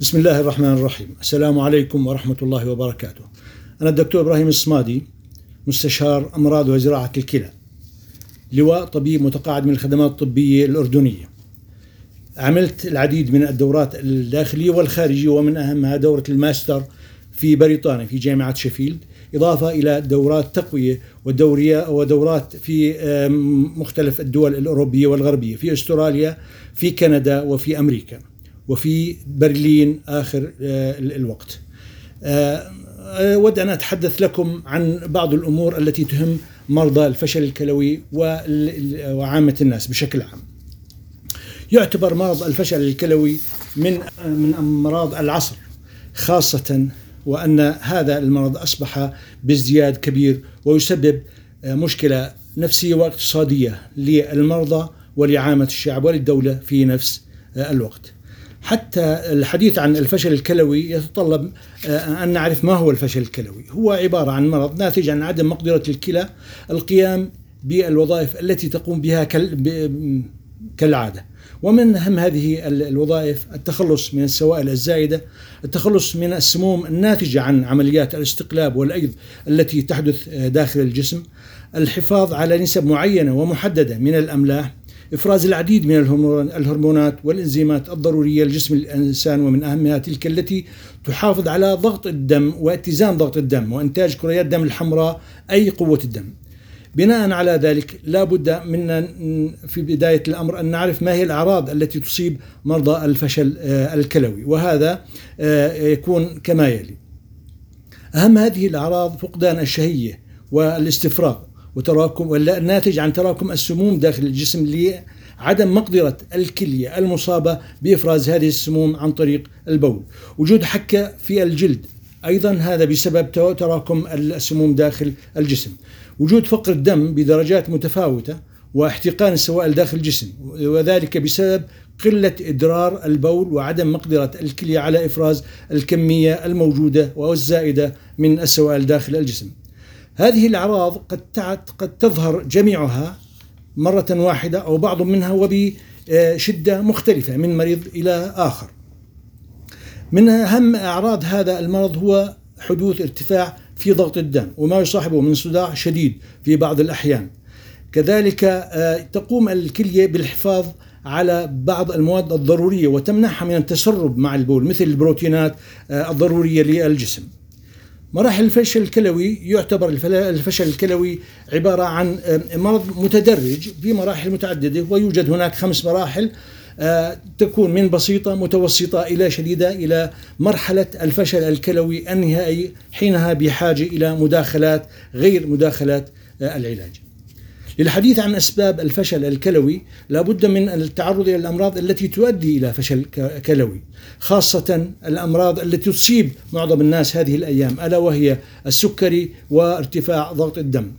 بسم الله الرحمن الرحيم السلام عليكم ورحمة الله وبركاته أنا الدكتور إبراهيم الصمادي مستشار أمراض وزراعة الكلى لواء طبيب متقاعد من الخدمات الطبية الأردنية عملت العديد من الدورات الداخلية والخارجية ومن أهمها دورة الماستر في بريطانيا في جامعة شيفيلد إضافة إلى دورات تقوية ودورية ودورات في مختلف الدول الأوروبية والغربية في أستراليا في كندا وفي أمريكا. وفي برلين آخر آه، الوقت آه، أود أن أتحدث لكم عن بعض الأمور التي تهم مرضى الفشل الكلوي وعامة الناس بشكل عام يعتبر مرض الفشل الكلوي من من أمراض العصر خاصة وأن هذا المرض أصبح بازدياد كبير ويسبب مشكلة نفسية واقتصادية للمرضى ولعامة الشعب وللدولة في نفس الوقت. حتى الحديث عن الفشل الكلوي يتطلب أن نعرف ما هو الفشل الكلوي، هو عبارة عن مرض ناتج عن عدم مقدرة الكلى القيام بالوظائف التي تقوم بها كالعادة. ومن أهم هذه الوظائف التخلص من السوائل الزائدة التخلص من السموم الناتجة عن عمليات الاستقلاب والأيض التي تحدث داخل الجسم الحفاظ على نسب معينة ومحددة من الأملاح إفراز العديد من الهرمونات والإنزيمات الضرورية لجسم الإنسان ومن أهمها تلك التي تحافظ على ضغط الدم واتزان ضغط الدم وإنتاج كريات الدم الحمراء أي قوة الدم. بناء على ذلك لا بد منا في بداية الأمر أن نعرف ما هي الأعراض التي تصيب مرضى الفشل آه، الكلوي وهذا آه، يكون كما يلي أهم هذه الأعراض فقدان الشهية والاستفراغ وتراكم الناتج عن تراكم السموم داخل الجسم لعدم مقدرة الكلية المصابة بإفراز هذه السموم عن طريق البول. وجود حكة في الجلد أيضا هذا بسبب تراكم السموم داخل الجسم. وجود فقر الدم بدرجات متفاوتة واحتقان السوائل داخل الجسم وذلك بسبب قلة إدرار البول وعدم مقدرة الكلية على إفراز الكمية الموجودة والزائدة من السوائل داخل الجسم. هذه الأعراض قد قد تظهر جميعها مرة واحدة أو بعض منها وبشدة مختلفة من مريض إلى آخر. من أهم أعراض هذا المرض هو حدوث ارتفاع في ضغط الدم وما يصاحبه من صداع شديد في بعض الأحيان. كذلك آه، تقوم الكلية بالحفاظ على بعض المواد الضرورية وتمنعها من التسرب مع البول مثل البروتينات آه، الضرورية للجسم. مراحل الفشل الكلوي يعتبر الفشل الكلوي عبارة عن مرض متدرج في مراحل متعددة ويوجد هناك خمس مراحل آه، تكون من بسيطة متوسطة إلى شديدة إلى مرحلة الفشل الكلوي النهائي حينها بحاجة إلى مداخلات غير مداخلات آه، العلاج. للحديث عن أسباب الفشل الكلوي لابد من التعرض إلى الأمراض التي تؤدي إلى فشل كلوي خاصة الأمراض التي تصيب معظم الناس هذه الأيام ألا وهي السكري وارتفاع ضغط الدم.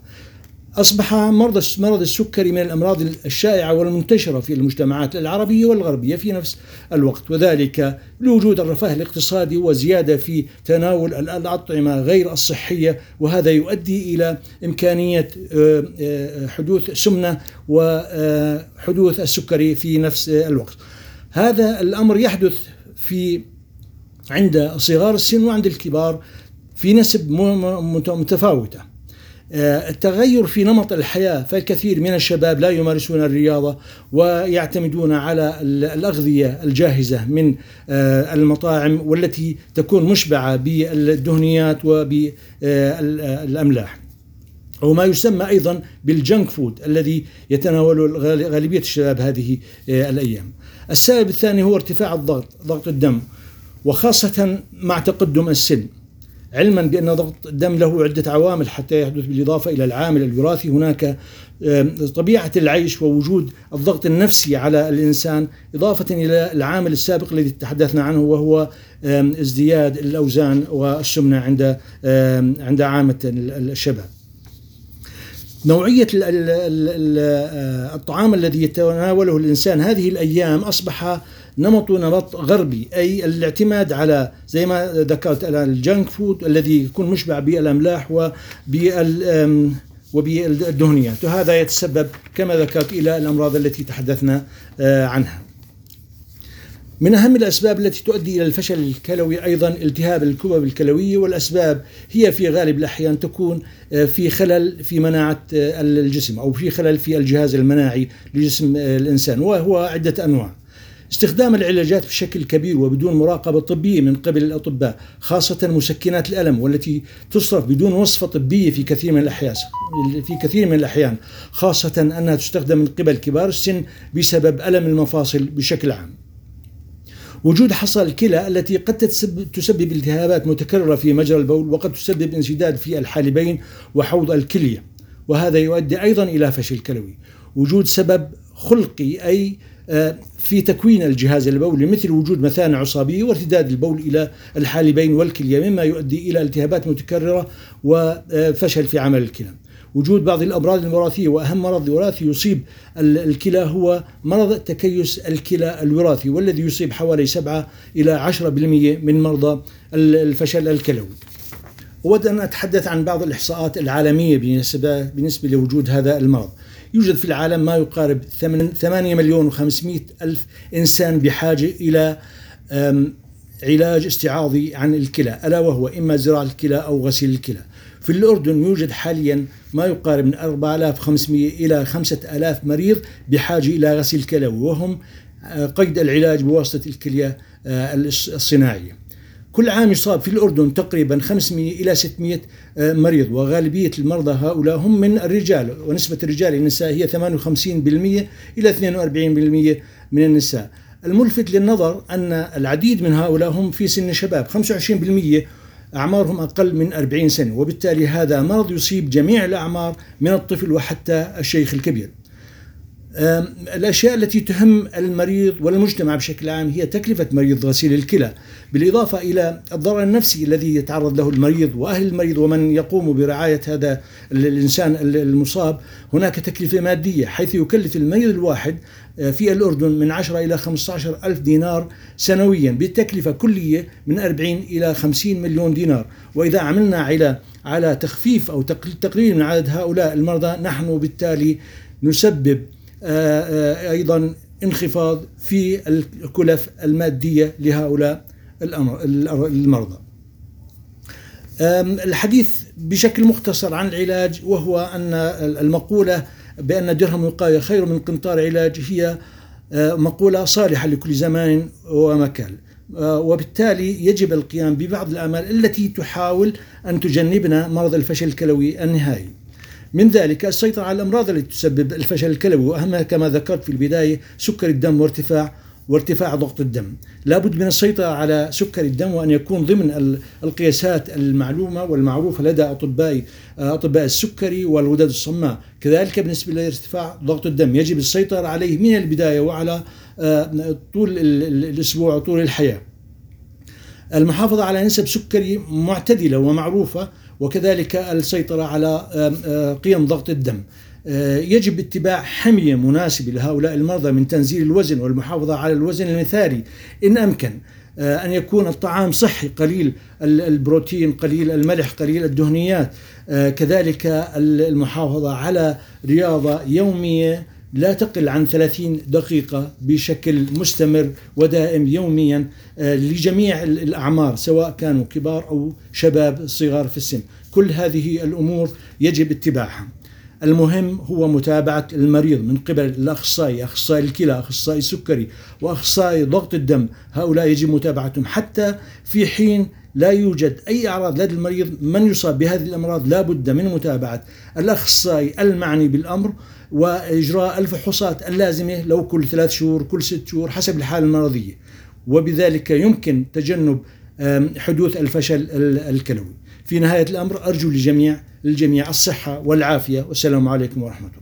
أصبح مرض مرض السكري من الأمراض الشائعة والمنتشرة في المجتمعات العربية والغربية في نفس الوقت وذلك لوجود الرفاه الاقتصادي وزيادة في تناول الأطعمة غير الصحية وهذا يؤدي إلى إمكانية آه، آه، حدوث سمنة وحدوث السكري في نفس الوقت. هذا الأمر يحدث في عند صغار السن وعند الكبار في نسب متفاوتة. آه، التغير في نمط الحياة فالكثير من الشباب لا يمارسون الرياضة ويعتمدون على الأغذية الجاهزة من آه، المطاعم والتي تكون مشبعة بالدهنيات وبالأملاح أو ما يسمى أيضا بالجنك فود الذي يتناوله غالبية الشباب هذه آه، الأيام. السبب الثاني هو ارتفاع الضغط ضغط الدم وخاصة مع تقدم السن علما بأن ضغط الدم له عدة عوامل حتى يحدث بالإضافة إلى العامل الوراثي. هناك طبيعة العيش ووجود الضغط النفسي على الإنسان إضافة إلى العامل السابق الذي تحدثنا عنه وهو ازدياد الأوزان والسمنة عند عند عامة الشباب. نوعية الطعام الذي يتناوله الإنسان هذه الأيام أصبح نمط نمط غربي أي الاعتماد على زي ما ذكرت الجنك فود الذي يكون مشبع بالأملاح وبال وبالدهنيات وهذا يتسبب كما ذكرت إلى الأمراض التي تحدثنا آه، عنها. من أهم الأسباب التي تؤدي إلى الفشل الكلوي أيضا التهاب الكبب الكلوية والأسباب هي في غالب الأحيان تكون آه، في خلل في مناعة آه، الجسم أو في خلل في الجهاز المناعي لجسم آه، الإنسان وهو عدة أنواع. استخدام العلاجات بشكل كبير وبدون مراقبة طبية من قبل الأطباء خاصة مسكنات الألم والتي تصرف بدون وصفة طبية في كثير من الأحيان في كثير من الأحيان خاصة أنها تستخدم من قبل كبار السن بسبب ألم المفاصل بشكل عام. وجود حصى الكلى التي قد تسبب التهابات متكررة في مجرى البول وقد تسبب انسداد في الحالبين وحوض الكلية. وهذا يؤدي أيضا إلى فشل كلوي. وجود سبب خلقي أي آه، في تكوين الجهاز البولي مثل وجود مثانة عصابية وارتداد البول إلى الحالبين والكلية مما يؤدي إلى التهابات متكررة وفشل في عمل الكلى. وجود بعض الأمراض الوراثية وأهم مرض وراثي يصيب الكلى هو مرض تكيس الكلى الوراثي والذي يصيب حوالي 7 إلى 10% من مرضى الفشل الكلوي. أود أن أتحدث عن بعض الإحصاءات العالمية بالنسبة, بالنسبة لوجود هذا المرض. يوجد في العالم ما يقارب 8 مليون و500 ألف إنسان بحاجة إلى علاج استعاضي عن الكلى ألا وهو إما زراعة الكلى أو غسيل الكلى. في الأردن يوجد حاليا ما يقارب من 4500 إلى 5000 مريض بحاجة إلى غسيل كلوي وهم آه، قيد العلاج بواسطة الكلية آه، الصناعية. كل عام يصاب في الأردن تقريبا 500 إلى 600 آه، مريض وغالبية المرضى هؤلاء هم من الرجال ونسبة الرجال للنساء هي 58% إلى 42% من النساء. الملفت للنظر أن العديد من هؤلاء هم في سن الشباب 25% أعمارهم أقل من 40 سنة وبالتالي هذا مرض يصيب جميع الأعمار من الطفل وحتى الشيخ الكبير. الأشياء التي تهم المريض والمجتمع بشكل عام هي تكلفة مريض غسيل الكلى بالإضافة إلى الضرر النفسي الذي يتعرض له المريض وأهل المريض ومن يقوم برعاية هذا الإنسان المصاب. هناك تكلفة مادية حيث يكلف المريض الواحد آه، في الأردن من 10 إلى 15 ألف دينار سنويا بتكلفة كلية من 40 إلى 50 مليون دينار. وإذا عملنا على على تخفيف أو تقليل من عدد هؤلاء المرضى نحن بالتالي نسبب آه، آه، أيضا انخفاض في الكلف المادية لهؤلاء المرضى. الحديث بشكل مختصر عن العلاج وهو أن المقولة بأن درهم وقاية خير من قنطار علاج هي آه، مقولة صالحة لكل زمان ومكان. وبالتالي يجب القيام ببعض الأعمال التي تحاول أن تجنبنا مرض الفشل الكلوي النهائي. من ذلك السيطرة على الأمراض التي تسبب الفشل الكلوي وأهمها كما ذكرت في البداية سكر الدم وارتفاع وارتفاع ضغط الدم. لابد من السيطرة على سكر الدم وأن يكون ضمن القياسات المعلومة والمعروفة لدى أطباء أطباء السكري والغدد الصماء. كذلك بالنسبة لارتفاع ضغط الدم يجب السيطرة عليه من البداية وعلى آه، طول الأسبوع وطول الحياة. المحافظة على نسب سكري معتدلة ومعروفة وكذلك السيطرة على قيم ضغط الدم. آه، يجب اتباع حمية مناسبة لهؤلاء المرضى من تنزيل الوزن والمحافظة على الوزن المثالي. إن أمكن آه، أن يكون الطعام صحي قليل البروتين قليل الملح قليل الدهنيات. آه، كذلك المحافظة على رياضة يومية لا تقل عن 30 دقيقة بشكل مستمر ودائم يوميا آه، لجميع الأعمار سواء كانوا كبار أو شباب صغار في السن. كل هذه الأمور يجب اتباعها. المهم هو متابعة المريض من قبل الأخصائي أخصائي الكلى أخصائي السكري وأخصائي ضغط الدم. هؤلاء يجب متابعتهم حتى في حين لا يوجد أي أعراض لدى المريض من يصاب بهذه الأمراض لا بد من متابعة الأخصائي المعني بالأمر وإجراء الفحوصات اللازمة لو كل ثلاث شهور كل ست شهور حسب الحالة المرضية. وبذلك يمكن تجنب حدوث الفشل الكلوي. في نهاية الأمر أرجو لجميع الجميع الصحة والعافية. والسلام عليكم ورحمة الله.